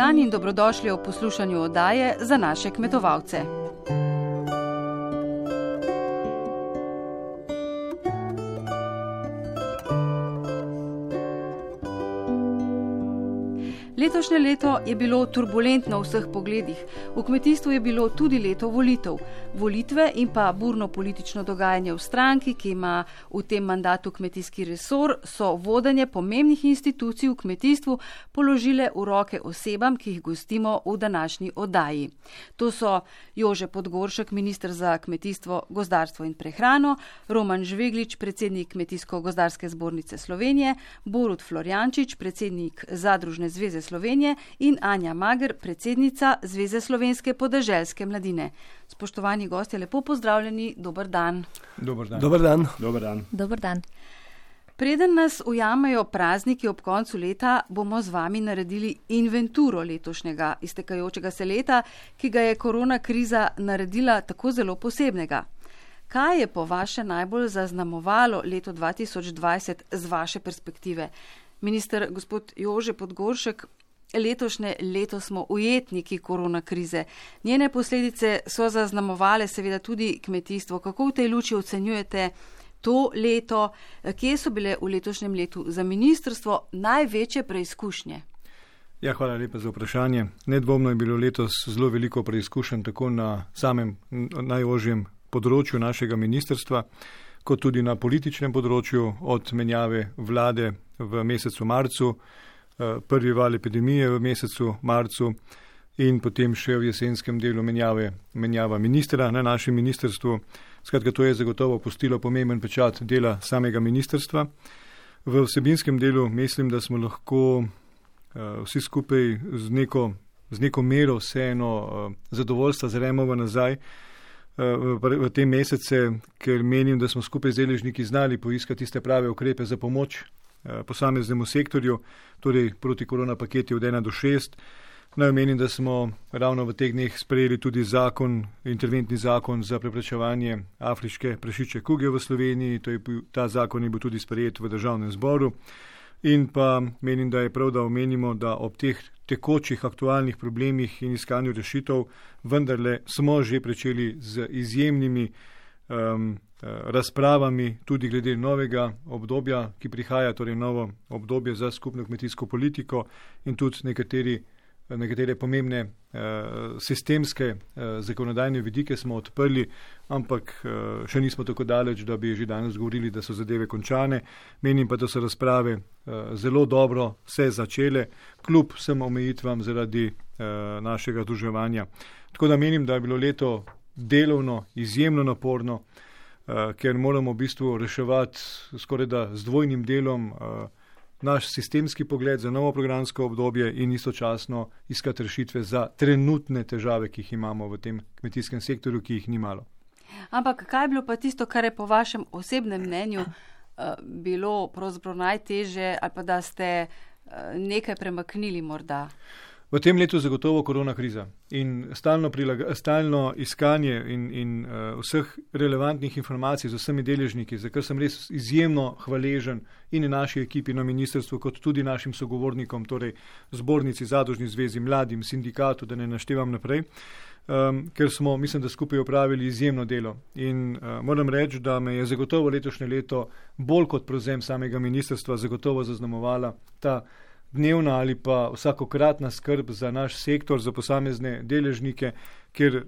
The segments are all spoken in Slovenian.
dan in dobrodošli v poslušanju oddaje za naše kmetovalce. Letošnje leto je bilo turbulentno v vseh pogledih. V kmetijstvu je bilo tudi leto volitev. Volitve in pa burno politično dogajanje v stranki, ki ima v tem mandatu kmetijski resor, so vodenje pomembnih institucij v kmetijstvu položile v roke osebam, ki jih gostimo v današnji oddaji. To so Jože Podgoršek, ministr za kmetijstvo, gozdarstvo in prehrano, Roman Žveglič, predsednik Kmetijsko-gozdarske zbornice Slovenije, Borut Florjančič, predsednik Zadružne zveze Slovenije. Slovenije in Anja Mager, predsednica Zveze slovenske podeželske mladine. Spoštovani gosti, lepo pozdravljeni, dober dan. Dobar dan. Dobar dan. Dobar dan. Dobar dan. Preden nas ujamejo prazniki ob koncu leta, bomo z vami naredili inventuro letošnjega iztekajočega se leta, ki ga je korona kriza naredila tako zelo posebnega. Kaj je po vaše najbolj zaznamovalo leto 2020 z vaše perspektive? Minister gospod Jože Podgoršek, letošnje leto smo ujetniki korona krize. Njene posledice so zaznamovale seveda tudi kmetijstvo. Kako v tej luči ocenjujete to leto? Kje so bile v letošnjem letu za ministrstvo največje preizkušnje? Ja, hvala lepa za vprašanje. Nedvomno je bilo letos zelo veliko preizkušenj tako na samem najožjem področju našega ministrstva, kot tudi na političnem področju od menjave vlade v mesecu marcu, prvi val epidemije v mesecu marcu in potem še v jesenskem delu menjave, menjava ministra na našem ministrstvu. Skratka, to je zagotovo pustilo pomemben pečat dela samega ministrstva. V vsebinskem delu mislim, da smo lahko uh, vsi skupaj z neko, z neko mero vseeno uh, zadovoljstva zremo nazaj v, te mesece, ker menim, da smo skupaj z deležniki znali poiskati tiste prave ukrepe za pomoč Eh, posameznemu sektorju, torej proti korona paketi od 1 do 6. Naj omenim, da smo ravno v teh dneh sprejeli tudi zakon, interventni zakon za preprečevanje afriške prešiče kuge v Sloveniji, to je, ta zakon je bil tudi sprejet v državnem zboru. In pa menim, da je prav, da omenimo, da ob teh tekočih aktualnih problemih in iskanju rešitev vendarle smo že pričeli z izjemnimi um, Eh, razpravami tudi glede novega obdobja, ki prihaja, torej novo obdobje za skupno kmetijsko politiko in tudi nekateri, nekatere pomembne eh, sistemske eh, zakonodajne vidike smo odprli, ampak eh, še nismo tako daleč, da bi že danes govorili, da so zadeve končane. Menim pa, da so razprave eh, zelo dobro se začele, kljub vsem omejitvam zaradi eh, našega združevanja. Tako da menim, da je bilo leto delovno, izjemno naporno. Eh, ker moramo v bistvu reševati skoraj da z dvojnim delom uh, naš sistemski pogled za novo programsko obdobje in istočasno iskati rešitve za trenutne težave, ki jih imamo v tem kmetijskem sektorju, ki jih ni malo. Ampak kaj je bilo pa tisto, kar je po vašem osebnem mnenju uh, bilo pravzaprav najteže ali pa da ste nekaj premaknili morda? Uh, V tem letu zagotovo korona kriza in stalno, prilaga, stalno iskanje in, in uh, vseh relevantnih informacij z vsemi deležniki, za kar sem res izjemno hvaležen in naši ekipi na ministrstvu, kot tudi našim sogovornikom, torej zbornici, zadožni zvezi, mladim, sindikatu, da ne naštevam naprej, um, ker smo, mislim, da skupaj opravili izjemno delo. In uh, moram reči, da me je zagotovo letošnje leto bolj kot prevzem samega ministrstva zagotovo zaznamovala ta dnevna ali pa vsakokratna skrb za naš sektor, za posamezne deležnike, ker uh,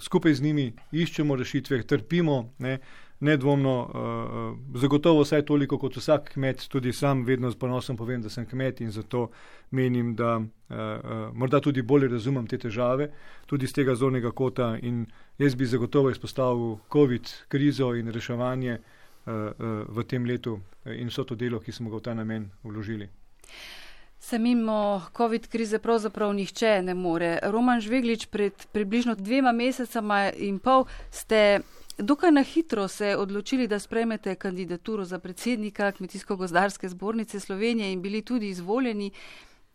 skupaj z njimi iščemo rešitve, trpimo, ne, nedvomno, uh, zagotovo vsaj toliko kot vsak kmet, tudi sam vedno z ponosom povem, da sem kmet in zato menim, da uh, uh, morda tudi bolje razumem te težave, tudi z tega zornega kota in jaz bi zagotovo izpostavil COVID krizo in reševanje uh, uh, v tem letu in vso to delo, ki smo ga v ta namen vložili. Se mimo COVID krize pravzaprav nihče ne more. Roman Žveglič, pred približno dvema mesecama in pol ste dokaj na hitro se odločili, da spremete kandidaturo za predsednika Kmetijsko-gozdarske zbornice Slovenije in bili tudi izvoljeni.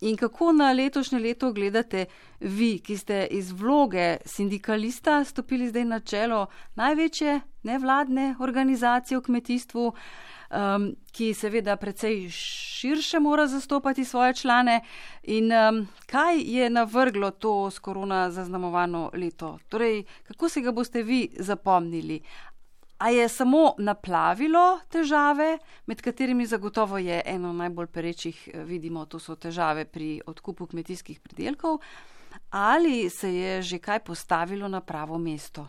In kako na letošnje leto gledate vi, ki ste iz vloge sindikalista stopili zdaj na čelo največje nevladne organizacije v kmetijstvu? Um, ki seveda precej širše mora zastopati svoje člane. In um, kaj je navrglo to s korona zaznamovano leto? Torej, kako se ga boste vi zapomnili? A je samo naplavilo težave, med katerimi zagotovo je eno najbolj perečih, eh, vidimo, to so težave pri odkupu kmetijskih pridelkov, ali se je že kaj postavilo na pravo mesto?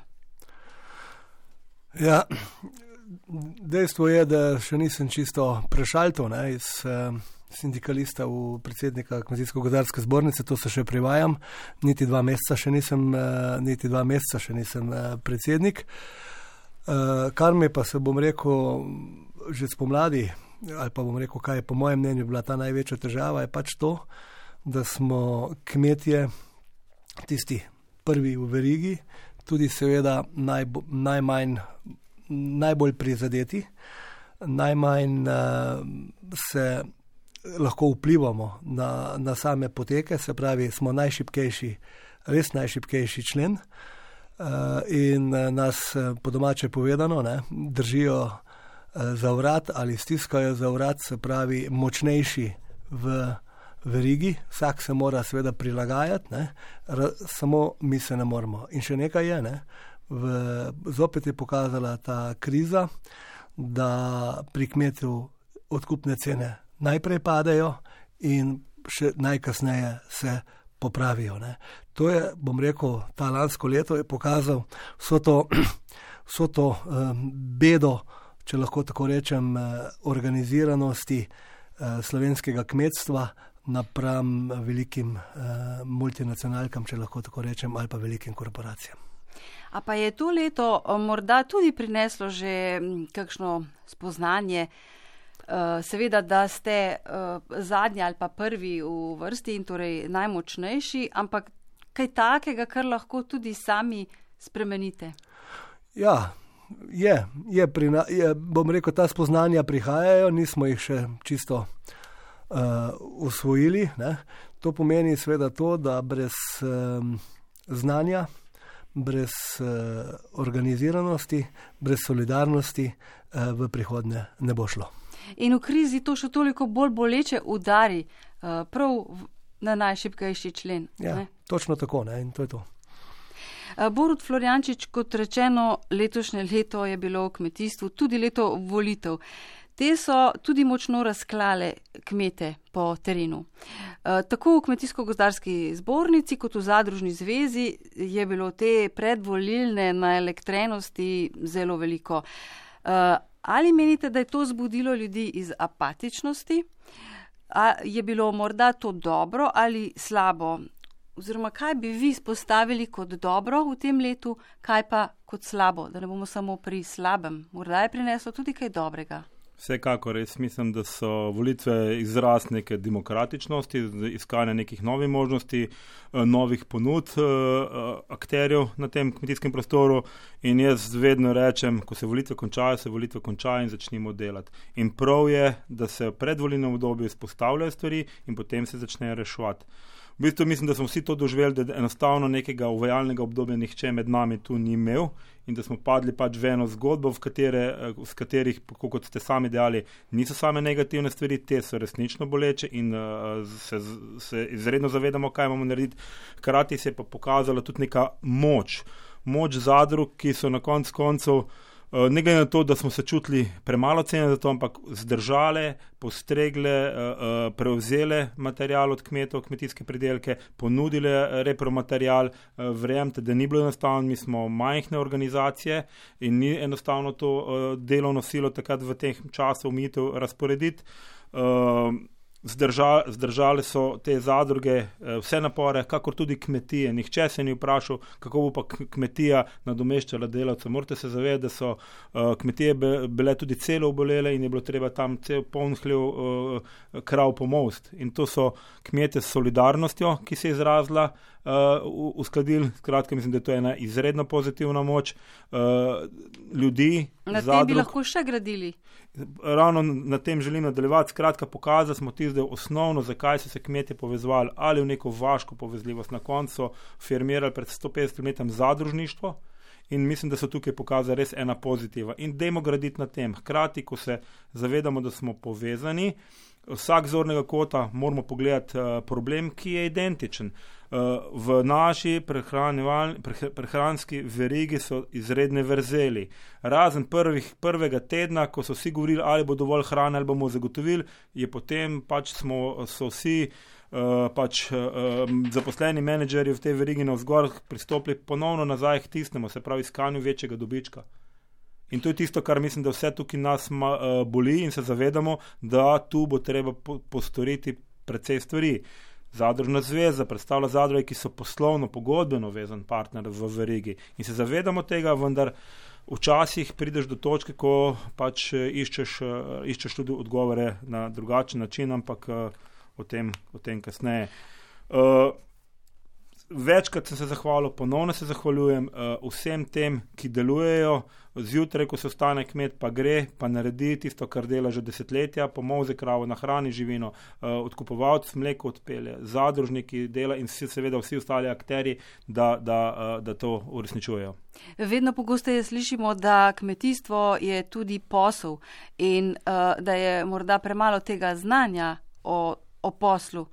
Ja, dejstvo je, da še nisem čisto prešalto iz eh, sindikalista v predsednika Kmetijsko-godarske zbornice, to se še privajam, niti dva meseca še nisem, eh, niti dva meseca še nisem predsednik. Uh, kar mi pa se bom rekel, že spomladi, ali pa bom rekel, kaj je po mojem mnenju bila ta največja težava, je pač to, da smo kmetje, tisti prvi v verigi, tudi seveda najbo, najmanj, najbolj prizadeti, najmanj uh, se lahko vplivamo na, na same poteke, se pravi, smo najšipkejši, res najšipkejši člen. Uh, Eh, in eh, nas, eh, po domače povedano, ne, držijo za vrat ali stiskajo za vrat, se pravi, močnejši v verigi, vsak se mora seveda prilagajati, ne, samo mi se ne moramo. In še nekaj je, ne, v, zopet je pokazala ta kriza, da pri kmetu odkupne cene najprej padejo in še najkasneje se popravijo. Ne. To je, bom rekel, ta lansko leto je pokazal vso to, vso to bedo, če lahko tako rečem, uh, organiziranosti uh, slovenskega kmetstva napram velikim uh, multinacionalkam, če lahko tako rečem, ali pa velikim korporacijam. A pa je to leto morda tudi prineslo že kakšno spoznanje, seveda, da ste zadnji ali pa prvi v vrsti in torej najmočnejši, ampak kaj takega, kar lahko tudi sami spremenite? Ja, je, je, prina, je bom rekel, ta spoznanja prihajajo, nismo jih še čisto uh, usvojili. Ne. To pomeni seveda to, da brez um, znanja, brez uh, organiziranosti, brez solidarnosti uh, v prihodnje ne bo šlo. In v krizi to še toliko bolj boleče udari uh, prav na najšipkejši člen. Ja, točno tako, ne? in to je to. Borut Floriančič, kot rečeno, letošnje leto je bilo v kmetijstvu tudi leto volitev. Te so tudi močno razklale kmete po terenu. Tako v Kmetijsko-gozdarski zbornici kot v Zadružni zvezi je bilo te predvolilne naelektrenosti zelo veliko. Ali menite, da je to zbudilo ljudi iz apatičnosti? A je bilo morda to dobro ali slabo? Oziroma, kaj bi vi spostavili kot dobro v tem letu, kaj pa kot slabo, da ne bomo samo pri slabem? Morda je prineslo tudi kaj dobrega. Vsekakor, jaz mislim, da so volitve izraz neke demokratičnosti, iskanja nekih novih možnosti, eh, novih ponud eh, akterjev na tem kmetijskem prostoru. In jaz vedno rečem, ko se volitve končajo, se volitve končajo in začnemo delati. In prav je, da se v predvoljenem obdobju izpostavljajo stvari in potem se začnejo reševati. V bistvu mislim, da smo vsi to doživeli, da enostavno nekega uvajalnega obdobja nihče med nami tu ni imel in da smo padli pač v eno zgodbo, v, katere, v eh, katerih, kot ste sami dejali, niso same negativne stvari, te so resnično boleče in uh, se, se izredno zavedamo, kaj imamo narediti. Hkrati se je pa pokazala tudi neka moč, moč zadrug, ki so na konc koncev. Eh, ne glede na to, da smo se čutili premalo cene za to, ampak zdržale, postregle, eh, eh, prevzele material od kmetov, kmetijske pridelke, ponudile repromaterial. Verjemite, da ni bilo enostavno, mi smo majhne organizacije in ni enostavno to delovno silo takrat v tem času umitev razporediti. Zdržali, zdržali so te zadruge, eh, vse napore, kakor tudi kmetije. Nihče se ni vprašal, kako bo pa kmetija nadomeščala delavce. Morate se zavedati, da so uh, kmetije bile tudi celo obolele in je bilo treba tam cel poln hlev uh, krav pomost. In to so kmete s solidarnostjo, ki se je izrazila, uh, uskladili. Skratka, mislim, da je to ena izredno pozitivna moč uh, ljudi. Na tem bi lahko še gradili ravno na tem želim nadaljevati. Skratka, pokazali smo ti zdaj osnovno, zakaj so se kmetje povezovali ali v neko vaško povezljivost. Na koncu firmirali pred 150 leti zadružništvo In mislim, da so tukaj pokazali res ena pozitiva. In dajmo graditi na tem. Hkrati, ko se zavedamo, da smo povezani, vsak zornega kota moramo pogledati uh, problem, ki je identičen. Uh, v naši prehranski verigi so izredne verzeli. Razen prvih, prvega tedna, ko so vsi govorili, ali bo dovolj hrane, ali bomo zagotovili, je potem pač smo, so vsi. Uh, pač, uh, zaposleni menedžerji v tej verigi na vzgor pristopili ponovno nazaj k tistemu, se pravi, iskanju večjega dobička. In to je tisto, kar mislim, da vse tukaj nas ma, uh, boli in se zavedamo, da tu bo treba po, postoriti precej stvari. Zadružna zveza predstavlja zadruge, ki so poslovno, pogodbeno vezan partner v verigi. In se zavedamo tega, vendar včasih prideš do točke, ko pač eh, iščeš, uh, iščeš tudi odgovore na drugačen način, ampak uh, o, tem, o tem kasneje. Uh, večkrat sem se zahvalil, ponovno se zahvaljujem uh, vsem tem, ki delujejo. Zjutraj, ko se ostane kmet, pa gre, pa naredi tisto, kar dela že desetletja, pomože kravo, nahrani živino, uh, odkupovalec mleko odpelje, zadružniki dela in vsi, seveda vsi ostali akteri, da, da, uh, da to uresničujejo. Vedno pogosteje slišimo, da kmetijstvo je tudi posel in uh, da je morda premalo tega znanja o, o poslu.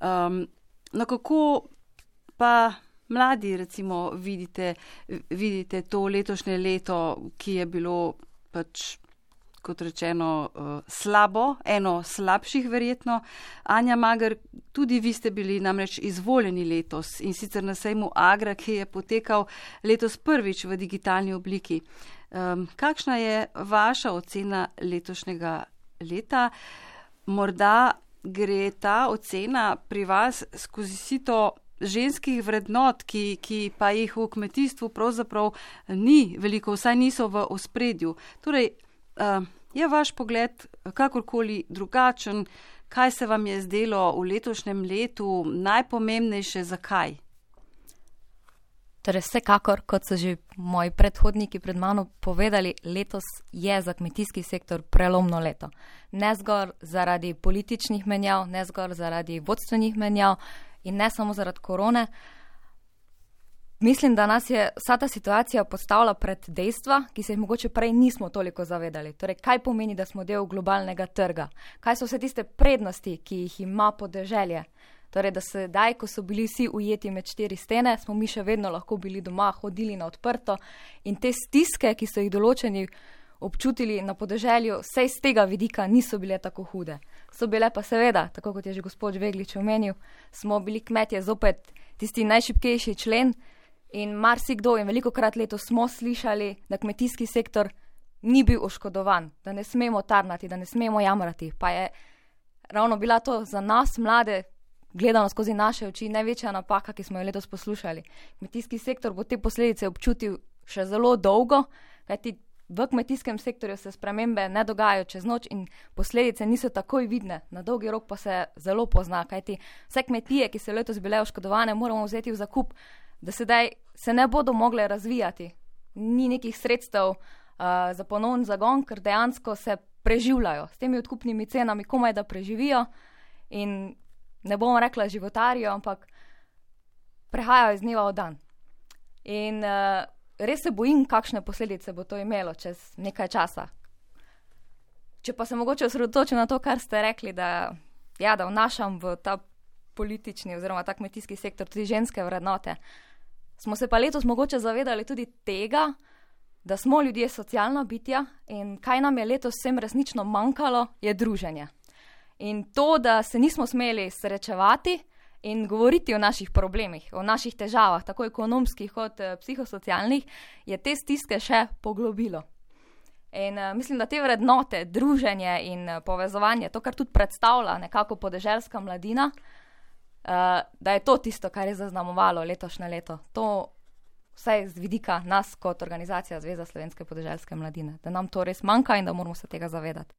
Um, no, kako pa mladi, recimo, vidite, vidite to letošnje leto, ki je bilo pač. Kot rečeno, uh, slabo, eno slabših, verjetno. Anja Magar, tudi vi ste bili namreč izvoljeni letos in sicer na sejmu Agra, ki je potekal letos prvič v digitalni obliki. Kakšna je vaša ocena letošnjega leta? Morda gre ta ocena pri vas skozi sito ženskih vrednot, ki, ki pa jih v kmetijstvu pravzaprav ni veliko, vsaj niso v ospredju. Torej, uh, je vaš pogled kakorkoli drugačen, kaj se vam je zdelo v letošnjem letu najpomembnejše, zakaj? Torej, vsekakor, kot so že moji predhodniki pred mano povedali, letos je za kmetijski sektor prelomno leto. Ne zgolj zaradi političnih menjav, ne zgolj zaradi vodstvenih menjav, in ne samo zaradi korone. Mislim, da nas je vsa ta situacija postavila pred dejstva, ki se jih mogoče prej nismo toliko zavedali. Torej, kaj pomeni, da smo del globalnega trga? Kaj so vse tiste prednosti, ki jih ima podeželje? Torej, da se daj, ko so bili vsi ujeti med štiri stene, smo mi še vedno lahko bili doma, hodili na odprto in te stiske, ki so jih določeni občutili na podeželju, vse iz tega vidika niso bile tako hude. So bile pa seveda, tako kot je že gospod Veglič omenil, smo bili kmetje zopet tisti najšipkejši člen in marsikdo in veliko krat leto smo slišali, da kmetijski sektor ni bil oškodovan, da ne smemo tarnati, da ne smemo jamrati. Pa je ravno bila to za nas, mlade, gledano skozi naše oči, največja napaka, ki smo jo letos poslušali. Kmetijski sektor bo te posledice občutil še zelo dolgo, kajti v kmetijskem sektorju se spremembe ne dogajajo čez noč in posledice niso takoj vidne, na dolgi rok pa se zelo pozna, kajti vse kmetije, ki so letos bile oškodovane, moramo vzeti v zakup, da sedaj se ne bodo mogle razvijati. Ni nekih sredstev uh, za ponovn zagon, ker dejansko se preživljajo s temi odkupnimi cenami, komaj da preživijo in ne bomo rekla životarijo, ampak prehajajo iz dneva v dan. In uh, res se bojim, kakšne posledice bo to imelo čez nekaj časa. Če pa se mogoče osredotočim na to, kar ste rekli, da, ja, da vnašam v ta politični oziroma ta kmetijski sektor tudi ženske vrednote, smo se pa letos mogoče zavedali tudi tega, da smo ljudje socialna bitja in kaj nam je letos vsem resnično manjkalo, je druženje. In to, da se nismo smeli srečevati, in govoriti o naših problemih, o naših težavah, tako ekonomskih kot uh, psihosocialnih, je te stiske še poglobilo. In uh, mislim, da te vrednote, druženje in uh, povezovanje, to, kar tudi predstavlja nekako podeželska mladina, uh, da je to tisto, kar je zaznamovalo letošnje leto. To vsaj z vidika nas kot organizacija Zveza slovenske podeželske mladine, da nam to res manjka in da moramo se tega zavedati.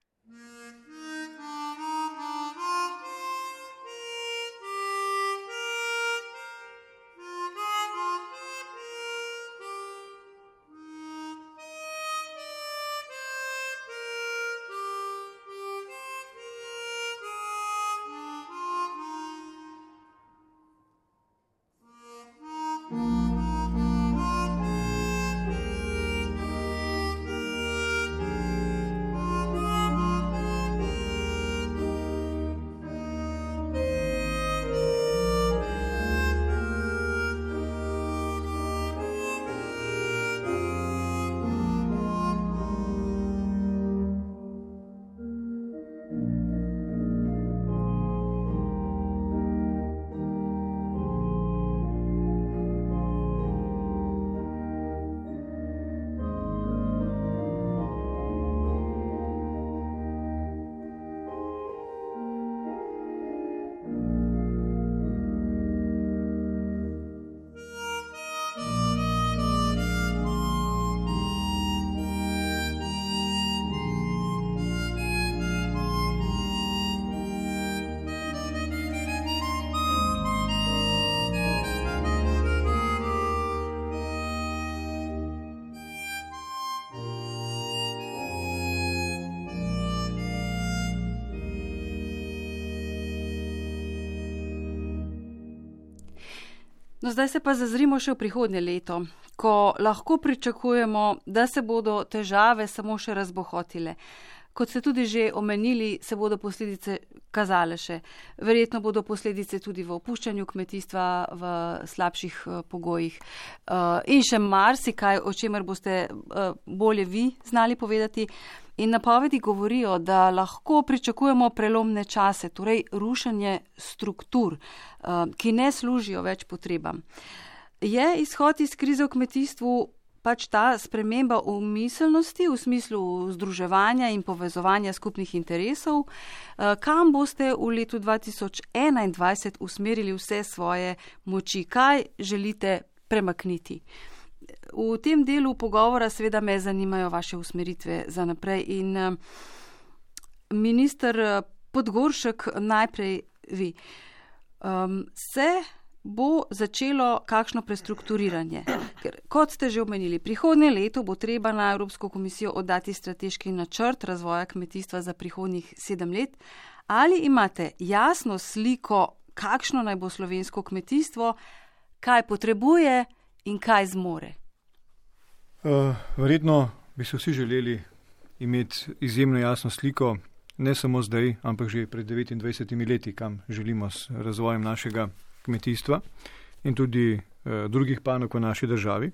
No, zdaj se pa zazrimo še v prihodnje leto, ko lahko pričakujemo, da se bodo težave samo še razbohotile. Kot ste tudi že omenili, se bodo posledice kazale še. Verjetno bodo posledice tudi v opuščanju kmetijstva v slabših uh, pogojih. Uh, in še marsikaj, o čemer boste uh, bolje vi znali povedati. In napovedi govorijo, da lahko pričakujemo prelomne čase, torej rušenje struktur, ki ne služijo več potrebam. Je izhod iz krize v kmetijstvu pač ta sprememba v miselnosti, v smislu združevanja in povezovanja skupnih interesov, eh, kam boste v letu 2021 usmerili vse svoje moči, kaj želite premakniti. V tem delu pogovora seveda me zanimajo vaše usmeritve za naprej in eh, minister eh, Podgoršek najprej vi. Um, se bo začelo kakšno prestrukturiranje. Ker, kot ste že omenili, prihodnje leto bo treba na Evropsko komisijo oddati strateški načrt razvoja kmetijstva za prihodnjih sedem let. Ali imate jasno sliko, kakšno naj bo slovensko kmetijstvo, kaj potrebuje in kaj zmore? Uh, verjetno bi se vsi želeli imeti izjemno jasno sliko, ne samo zdaj, ampak že pred 29 leti, kam želimo s razvojem našega kmetijstva in tudi eh, drugih panog v naši državi.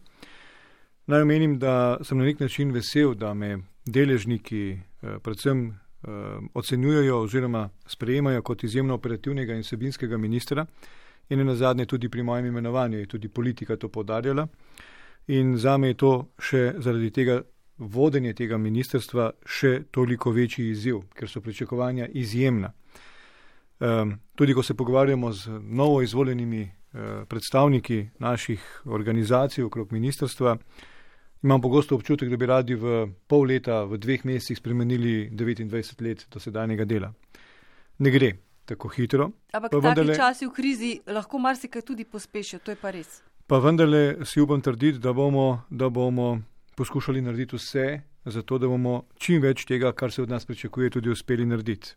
Naj omenim, da sem na nek način vesel, da me deležniki eh, predvsem eh, ocenjujejo oziroma sprejemajo kot izjemno operativnega in sebinskega ministra in na zadnje tudi pri mojem imenovanju je tudi politika to podarjala. In za me je to še zaradi tega vodenje tega ministerstva še toliko večji izziv, ker so pričakovanja izjemna. Tudi ko se pogovarjamo z novo izvoljenimi uh, predstavniki naših organizacij okrog ministrstva, imam pogosto občutek, da bi radi v pol leta, v dveh mesecih spremenili 29 let dosedanjega dela. Ne gre tako hitro. Ampak v takih časih v krizi lahko marsikaj tudi pospešijo, to je pa res. Pa vendarle si upam trditi, da bomo, da bomo poskušali narediti vse, zato da bomo čim več tega, kar se od nas pričakuje, tudi uspeli narediti.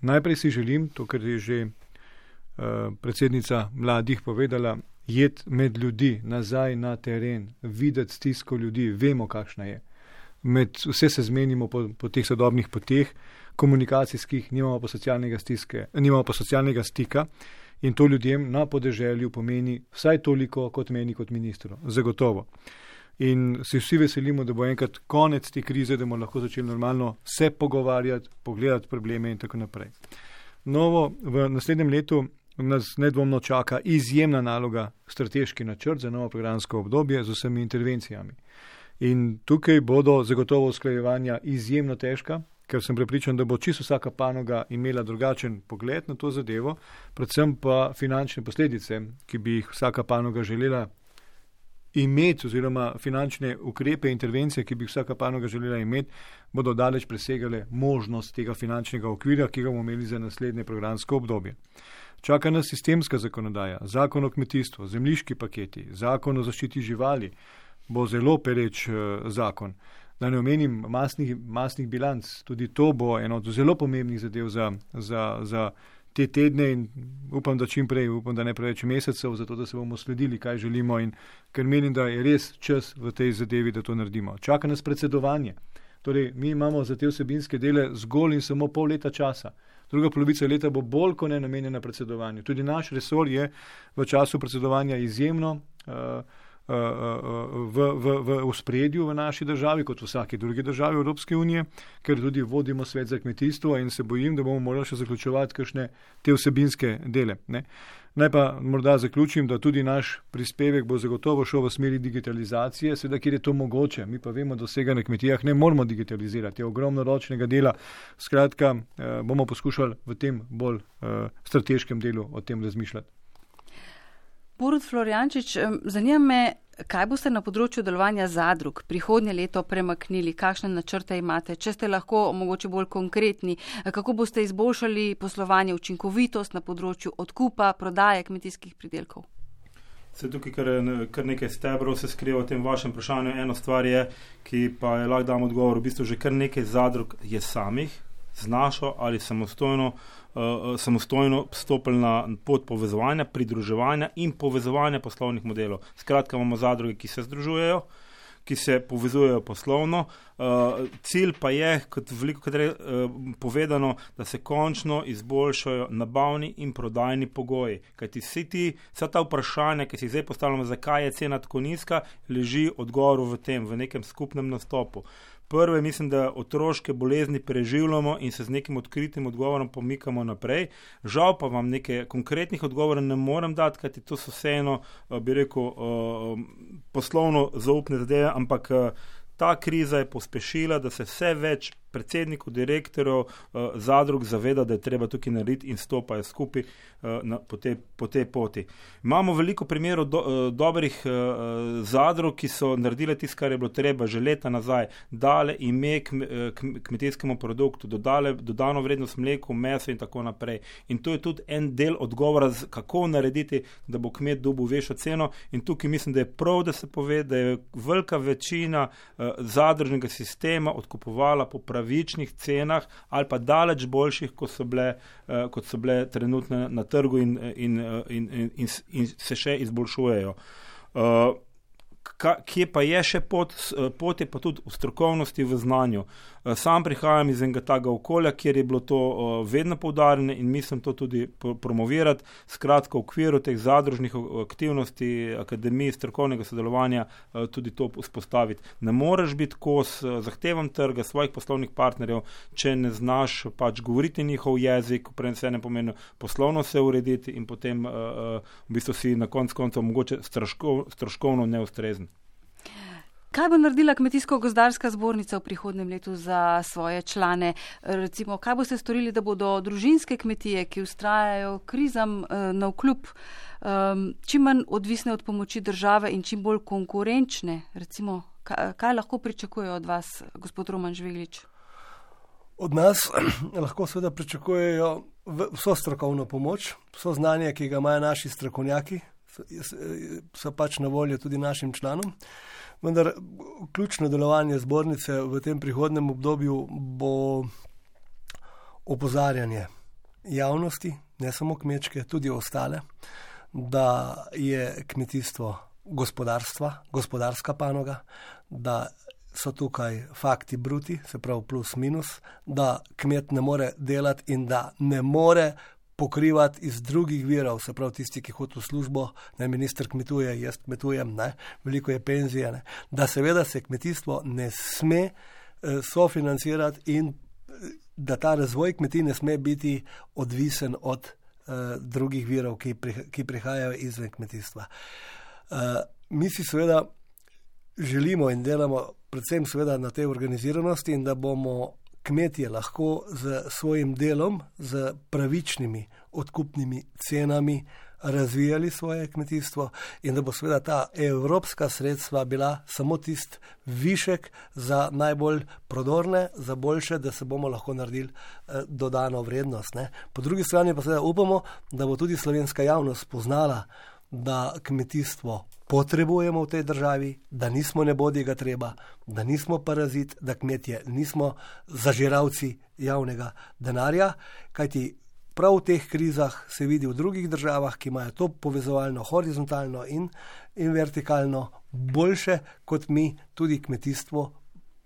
Najprej si želim, to, kar je že uh, predsednica mladih povedala, jed med ljudi, nazaj na teren, videti stisko ljudi, vemo, kakšna je. Med, vse se zmenimo po, po teh sodobnih poteh, komunikacijskih, nimamo pa, stiske, nimamo pa socialnega stika in to ljudem na podeželju pomeni vsaj toliko kot meni kot ministru. Zagotovo in se vsi veselimo, da bo enkrat konec te krize, da bomo lahko začeli normalno se pogovarjati, pogledati probleme in tako naprej. Novo v naslednjem letu nas nedvomno čaka izjemna naloga, strateški načrt za novo programsko obdobje z vsemi intervencijami. In tukaj bodo zagotovo usklajevanja izjemno težka, ker sem prepričan, da bo čisto vsaka panoga imela drugačen pogled na to zadevo, predvsem pa finančne posledice, ki bi jih vsaka panoga želela imeti, oziroma finančne ukrepe, intervencije, ki bi vsaka panoga želela imeti, bodo daleč presegale možnost tega finančnega okvirja, ki ga bomo imeli za naslednje programsko obdobje. Čaka nas sistemska zakonodaja, zakon o kmetijstvu, zemljiški paketi, zakon o zaščiti živali, bo zelo pereč uh, zakon. Da ne omenim masnih, masnih bilanc, tudi to bo eno od zelo pomembnih zadev za, za, za te tedne in upam, da čim prej, upam, da ne preveč mesecev, zato da se bomo sledili, kaj želimo in ker menim, da je res čas v tej zadevi, da to naredimo. Čaka nas predsedovanje. Torej, mi imamo za te vsebinske dele zgolj in samo pol leta časa. Druga polovica leta bo bolj kot ne namenjena predsedovanju. Tudi naš resor je v času predsedovanja izjemno. Uh, v, v, v, v spredju v naši državi, kot v vsaki drugi državi Evropske unije, ker tudi vodimo svet za kmetijstvo in se bojim, da bomo morali še zaključovati kakšne te vsebinske dele. Ne. Naj pa morda zaključim, da tudi naš prispevek bo zagotovo šel v smeri digitalizacije, seveda, kjer je to mogoče. Mi pa vemo, da vsega na kmetijah ne moramo digitalizirati, je ogromno ročnega dela. Skratka, eh, bomo poskušali v tem bolj eh, strateškem delu o tem razmišljati. Borut Floriančič, zanima me, kaj boste na področju delovanja zadrug prihodnje leto premaknili, kakšne načrte imate, če ste lahko mogoče bolj konkretni, kako boste izboljšali poslovanje, učinkovitost na področju odkupa, prodaje kmetijskih pridelkov. Se tukaj kar, kar nekaj stebrov se skriva v tem vašem vprašanju. Eno stvar je, ki pa je lahko dam odgovor, v bistvu že kar nekaj zadrug je samih z našo ali samostojno, uh, samostojno stopili na pot povezovanja, pridruževanja in povezovanja poslovnih modelov. Skratka, imamo zadruge, ki se združujejo, ki se povezujejo poslovno. Uh, cilj pa je, kot veliko krat je uh, povedano, da se končno izboljšajo nabavni in prodajni pogoji. Kajti vsi ti, vsa ta vprašanja, ki si zdaj postavljamo, zakaj je cena tako nizka, leži odgovor v tem, v nekem skupnem nastopu. Prve, mislim, da otroške bolezni preživljamo in se z nekim odkritim odgovorom pomikamo naprej. Žal pa vam neke konkretnih odgovorov ne morem dati, kajti to so vseeno, eh, bi rekel, eh, poslovno zaupne zadeve, ampak eh, ta kriza je pospešila, da se vse več predsednikov, direktorjev uh, zadrug zaveda, da je treba tukaj narediti in stopajo skupaj uh, na, po, te, po tej poti. Imamo veliko primerov do, uh, dobrih uh, zadrug, ki so naredile tisto, kar je bilo treba že leta nazaj, dale ime k, k, kmetijskemu produktu, dodale dodano vrednost mleku, meso in tako naprej. In to je tudi en del odgovora, kako narediti, da bo kmet dobil večjo ceno. In tukaj mislim, da je prav, da se pove, da je velika večina uh, zadružnega sistema odkupovala po pravilu pravičnih cenah ali pa daleč boljših, kot so bile, uh, kot so bile trenutno na trgu in, in, in, in, in, in se še izboljšujejo. Uh, ka, kje pa je še pot, pot je pa tudi v strokovnosti, v znanju. Eh, sam prihajam iz enega takega okolja, kjer je bilo to eh, vedno poudarjeno in mislim to tudi promovirati. Skratka, v okviru teh zadružnih aktivnosti, akademij, strokovnega sodelovanja, eh, tudi to vzpostaviti. Ne moreš biti kos zahtevam trga svojih poslovnih partnerjev, če ne znaš pač govoriti njihov jezik, prej se ne pomeni poslovno se urediti in potem v bistvu si na koncu koncev mogoče stroškovno neustrezen. Kaj bo naredila Kmetijsko-gozdarska zbornica v prihodnem letu za svoje člane? Recimo, kaj boste storili, da bodo družinske kmetije, ki ustrajajo krizam eh, na vkljub, um, čim manj odvisne od pomoči države in čim bolj konkurenčne? Recimo, kaj, kaj lahko pričakujejo od vas, gospod Roman Žveglič? Od nas lahko seveda pričakujejo vso strokovno pomoč, vso znanje, ki ga imajo naši strokovnjaki, so pač na voljo tudi našim članom. Vendar ključno delovanje zbornice v tem prihodnem obdobju bo opozarjanje javnosti, ne samo kmečke, tudi ostale, da je kmetijstvo gospodarstva, gospodarska panoga, da so tukaj fakti bruti, se pravi plus minus, da kmet ne more delati in da ne more pokrivati iz drugih virov, se pravi tisti, ki hodijo v službo, ne minister kmetuje, jaz kmetujem, ne, veliko je penzije, ne, da seveda se kmetijstvo ne sme eh, sofinancirati in eh, da ta razvoj kmetij ne sme biti odvisen od eh, drugih virov, ki, pri, ki prihajajo izven kmetijstva. Eh, mi si seveda želimo in delamo predvsem seveda na tej organiziranosti in da bomo kmetje lahko z svojim delom, z pravičnimi odkupnimi cenami razvijali svoje kmetijstvo in da bo seveda ta evropska sredstva bila samo tist višek za najbolj prodorne, za boljše, da se bomo lahko naredili eh, dodano vrednost. Ne. Po drugi strani pa seveda upamo, da bo tudi slovenska javnost poznala, da kmetijstvo potrebujemo v tej državi, da nismo nebodiga treba, da nismo parazit, da kmetje nismo zažiralci javnega denarja, kajti prav v teh krizah se vidi v drugih državah, ki imajo to povezovalno, horizontalno in, in vertikalno boljše kot mi, tudi kmetijstvo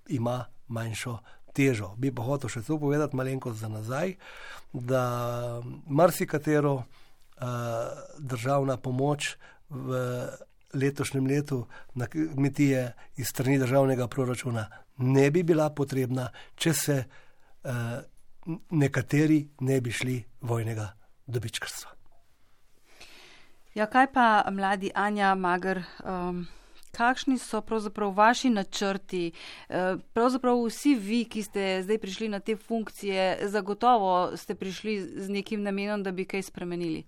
ima manjšo. Težo. Bi pa hotel še to povedati, malenkost za nazaj, da marsikatero državna pomoč v letošnjem letu na kmetije iz strani državnega proračuna ne bi bila potrebna, če se uh, nekateri ne bi šli vojnega dobičkarstva. Ja, kaj pa mladi Anja Magr? Um... Kakšni so pravzaprav vaši načrti? Pravzaprav vsi vi, ki ste zdaj prišli na te funkcije, zagotovo ste prišli z nekim namenom, da bi kaj spremenili.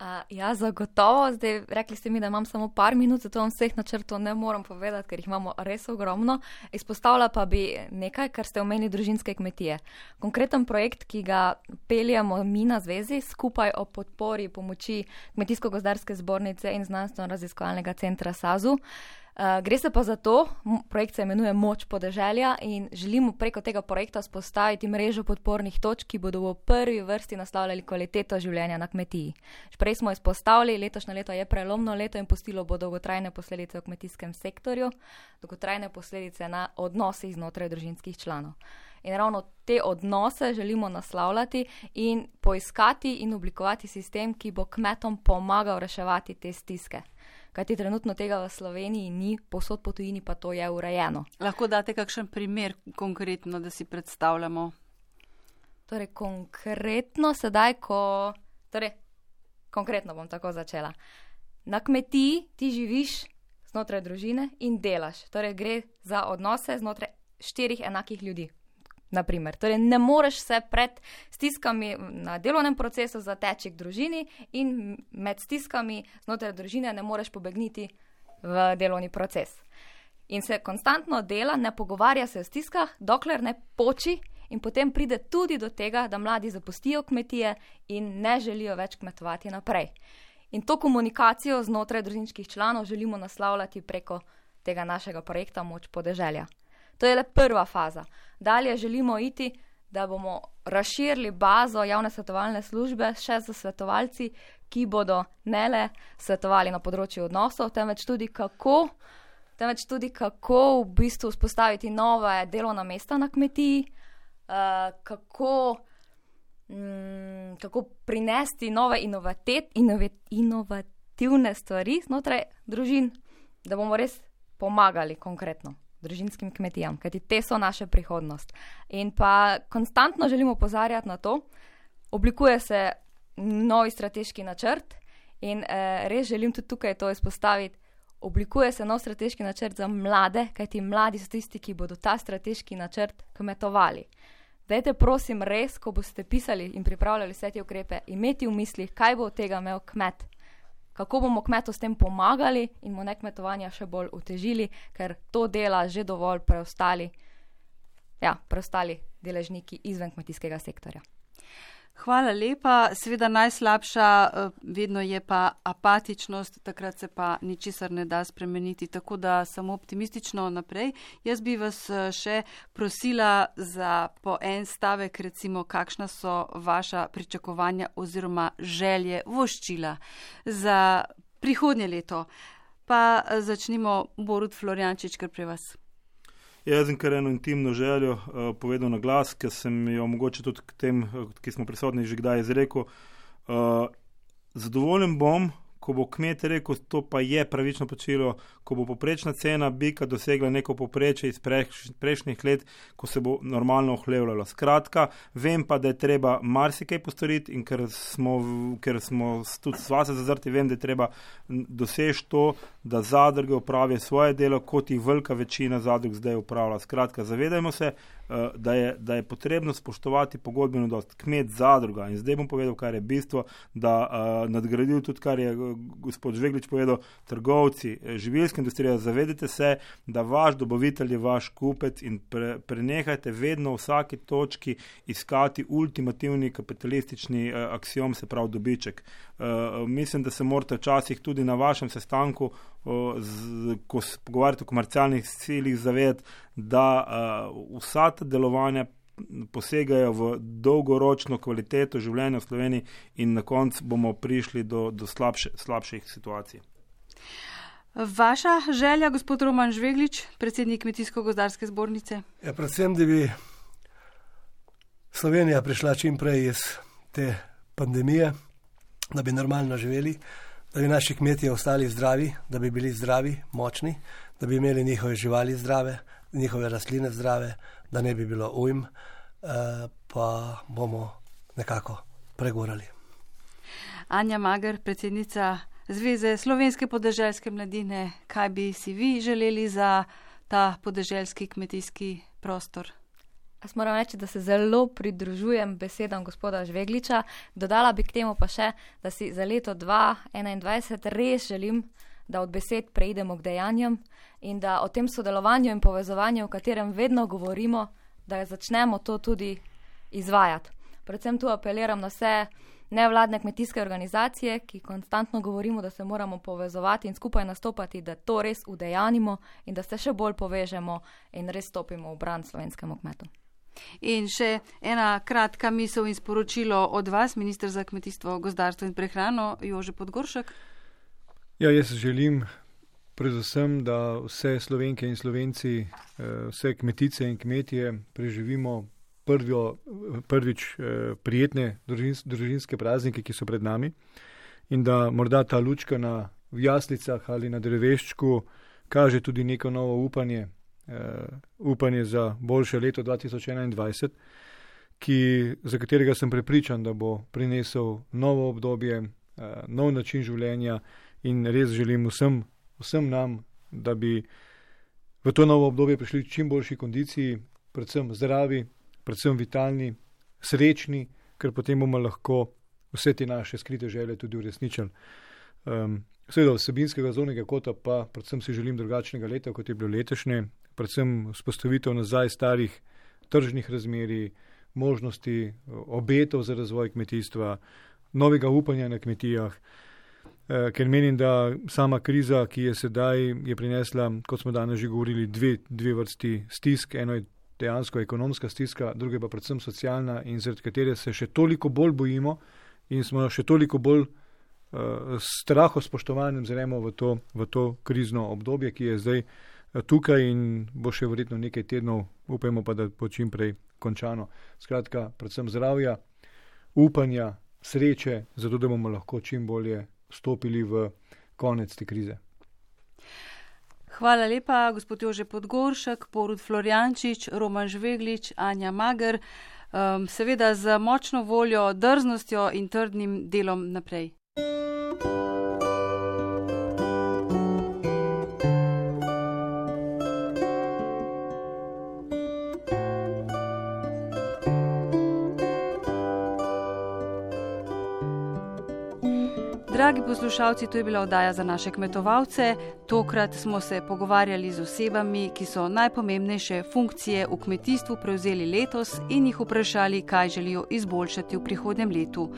Uh, ja, zagotovo. Zdaj, rekli ste mi, da imam samo par minut, zato vam vseh načrtov ne morem povedati, ker jih imamo res ogromno. Izpostavila pa bi nekaj, kar ste omenili, družinske kmetije. Konkreten projekt, ki ga peljamo mi na zvezi skupaj o podpori pomoči Kmetijsko-gozdarske zbornice in znanstveno-raziskovalnega centra SAZU. Uh, gre se pa za to, projekt se imenuje Moč podeželja in želimo preko tega projekta spostaviti mrežo podpornih točk, ki bodo v prvi vrsti naslavljali kvaliteto življenja na kmetiji. Prej smo izpostavili, letošnje leto je prelomno leto in postilo bo dolgotrajne posledice v kmetijskem sektorju, dolgotrajne posledice na odnosih znotraj družinskih članov. In ravno te odnose želimo naslavljati in poiskati in oblikovati sistem, ki bo kmetom pomagal reševati te stiske kajti trenutno tega v Sloveniji ni, posod po tujini pa to je urejeno. Lahko date kakšen primer konkretno, da si predstavljamo? Torej, konkretno sedaj, ko. Torej, konkretno bom tako začela. Na kmetiji ti živiš znotraj družine in delaš. Torej, gre za odnose znotraj štirih enakih ljudi. Naprimer. Torej, ne moreš se pred stiskami na delovnem procesu zateči k družini, in med stiskami znotraj družine ne moreš pobegniti v delovni proces. In se konstantno dela, ne pogovarja se o stiskah, dokler ne poči, in potem pride tudi do tega, da mladi zapustijo kmetije in ne želijo več kmetovati naprej. In to komunikacijo znotraj družinskih članov želimo naslavljati preko tega našega projekta Moč podeželja. To je le prva faza. Dalje želimo iti, da bomo razširili bazo javne svetovalne službe še za svetovalci, ki bodo ne le svetovali na področju odnosov, temveč tudi kako, temveč tudi kako v bistvu vzpostaviti nove delovna mesta na kmetiji, uh, kako, mm, kako prinesti nove inovativne stvari znotraj družin, da bomo res pomagali konkretno družinskim kmetijam, kajti te so naša prihodnost. In pa konstantno želimo opozarjati na to, oblikuje se novi strateški načrt in eh, res želim tudi tukaj to izpostaviti. Oblikuje se nov strateški načrt za mlade, kajti mladi so tisti, ki bodo ta strateški načrt kmetovali. Dajte, prosim, res, ko boste pisali in pripravljali vse te ukrepe, imeti v mislih, kaj bo od tega imel kmet, kako bomo kmetu s tem pomagali in mu nek kmetovanja še bolj utežili, ker to dela že dovolj preostali, ja, preostali deležniki izven kmetijskega sektorja. Hvala lepa. Seveda najslabša eh, vedno je pa apatičnost, takrat se pa ničesar ne da spremeniti, tako da samo optimistično naprej. Jaz bi vas eh, še prosila za po en stavek, recimo, kakšna so vaša pričakovanja oziroma želje voščila za prihodnje leto. Pa eh, začnimo, Borut Floriančič, kar pri vas. Jaz sem kar eno intimno željo uh, povedal na glas, ker sem jo mogoče tudi k tem, uh, ki smo prisotni, že kdaj izrekel. Uh, zadovoljen bom, ko bo kmet rekel, to pa je pravično počilo, ko bo poprečna cena bika dosegla neko poprečje iz prejšnjih let, ko se bo normalno ohlevljalo. Skratka, vem pa, da je treba marsikaj postoriti in ker smo, ker smo tudi s vase zazrti, vem, da je treba doseči to, da zadruge upravijo svoje delo, kot jih velika večina zadrug zdaj upravlja. Skratka, zavedajmo se, da je, da je potrebno spoštovati pogodbeno dost kmet zadruga. In zdaj bom povedal, kar je bistvo, da uh, nadgradil tudi, kar je eh, gospod Žveglič povedal, trgovci, živilska industrija, zavedite se, da vaš dobavitelj je vaš kupec in pre, prenehajte vedno v vsaki točki iskati ultimativni kapitalistični uh, aksiom, se pravi dobiček. Uh, mislim, da se morate včasih tudi na vašem sestanku, uh, z, ko se pogovarjate o komercialnih ciljih, zavedati, da uh, vsa ta delovanja posegajo v dolgoročno kvaliteto življenja v Sloveniji in na koncu bomo prišli do, do slabše, slabših situacij. Vaša želja, gospod Roman Žveglič, predsednik Kmetijsko-gozdarske zbornice? Ja, predvsem, da bi Slovenija prišla čim prej iz te pandemije, da bi normalno živeli, da bi naši kmetje ostali zdravi, da bi bili zdravi, močni, da bi imeli njihove živali zdrave, njihove rastline zdrave, da ne bi bilo ujm, eh, pa bomo nekako pregorali. Anja Mager, predsednica Zveze slovenske podeželske mladine, kaj bi si vi želeli za ta podeželski kmetijski prostor? Jaz moram reči, da se zelo pridružujem besedam gospoda Žvegliča. Dodala bi k temu pa še, da si za leto 2021 res želim, da od besed preidemo k dejanjem in da o tem sodelovanju in povezovanju, o katerem vedno govorimo, da začnemo to tudi izvajati. Predvsem tu apeliram na vse nevladne kmetijske organizacije, ki konstantno govorimo, da se moramo povezovati in skupaj nastopati, da to res udejanimo in da se še bolj povežemo in res stopimo v bran slovenskemu kmetu. In še ena kratka misel in sporočilo od vas, ministr za kmetijstvo, gozdarstvo in prehrano, Jože Podgoršek. Ja, jaz želim predvsem, da vse slovenke in slovenci, eh, vse kmetice in kmetije preživimo prvijo, prvič eh, prijetne družinske praznike, ki so pred nami. In da morda ta lučka na jaslicah ali na dreveščku kaže tudi neko novo upanje, uh, upanje za boljše leto 2021, ki, za katerega sem prepričan, da bo prinesel novo obdobje, nov način življenja in res želim vsem, vsem nam, da bi v to novo obdobje prišli v čim boljši kondiciji, predvsem zdravi, predvsem vitalni, srečni, ker potem bomo lahko vse te naše skrite želje tudi uresničili. Um, Seveda, vsebinskega zonega kota pa predvsem si želim drugačnega leta, kot je bilo letošnje, predvsem vzpostavitev nazaj starih tržnih razmeri, možnosti obetov za razvoj kmetijstva, novega upanja na kmetijah. Eh, ker menim, da sama kriza, ki je sedaj, je prinesla, kot smo danes že govorili, dve, dve vrsti stisk. Eno je dejansko ekonomska stiska, druga pa predvsem socialna in zaradi katere se še toliko bolj bojimo in smo še toliko bolj uh, straho spoštovanjem zremo v to, v to krizno obdobje, ki je zdaj uh, tukaj in bo še verjetno nekaj tednov, upajmo pa, da bo čim prej končano. Skratka, predvsem zdravja, upanja, sreče, zato da bomo lahko čim bolje stopili v konec te krize. Hvala lepa, gospod Jože Podgoršek, Porud Florjančič, Roman Žveglič, Anja Mager, um, seveda z močno voljo, drznostjo in trdnim delom naprej. Dragi poslušalci, to je bila oddaja za naše kmetovalce. Tokrat smo se pogovarjali z osebami, ki so najpomembnejše funkcije v kmetijstvu prevzeli letos in jih vprašali, kaj želijo izboljšati v prihodnem letu.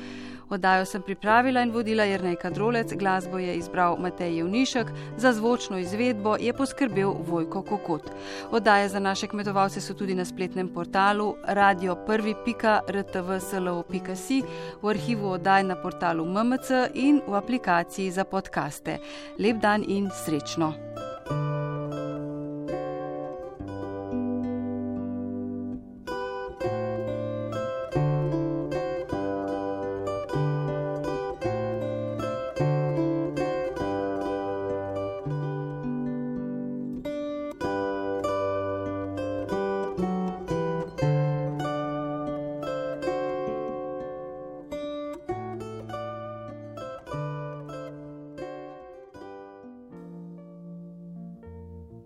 Oddajo sem pripravila in vodila Jrnej Kadrolec, glasbo je izbral Matej Jevnišek, za zvočno izvedbo je poskrbel Vojko Kokot. Oddaje za naše kmetovalce so tudi na spletnem portalu radio1.rtvslo.si, v arhivu oddaj na portalu MMC in v aplikaciji za podkaste. Lep dan in srečno!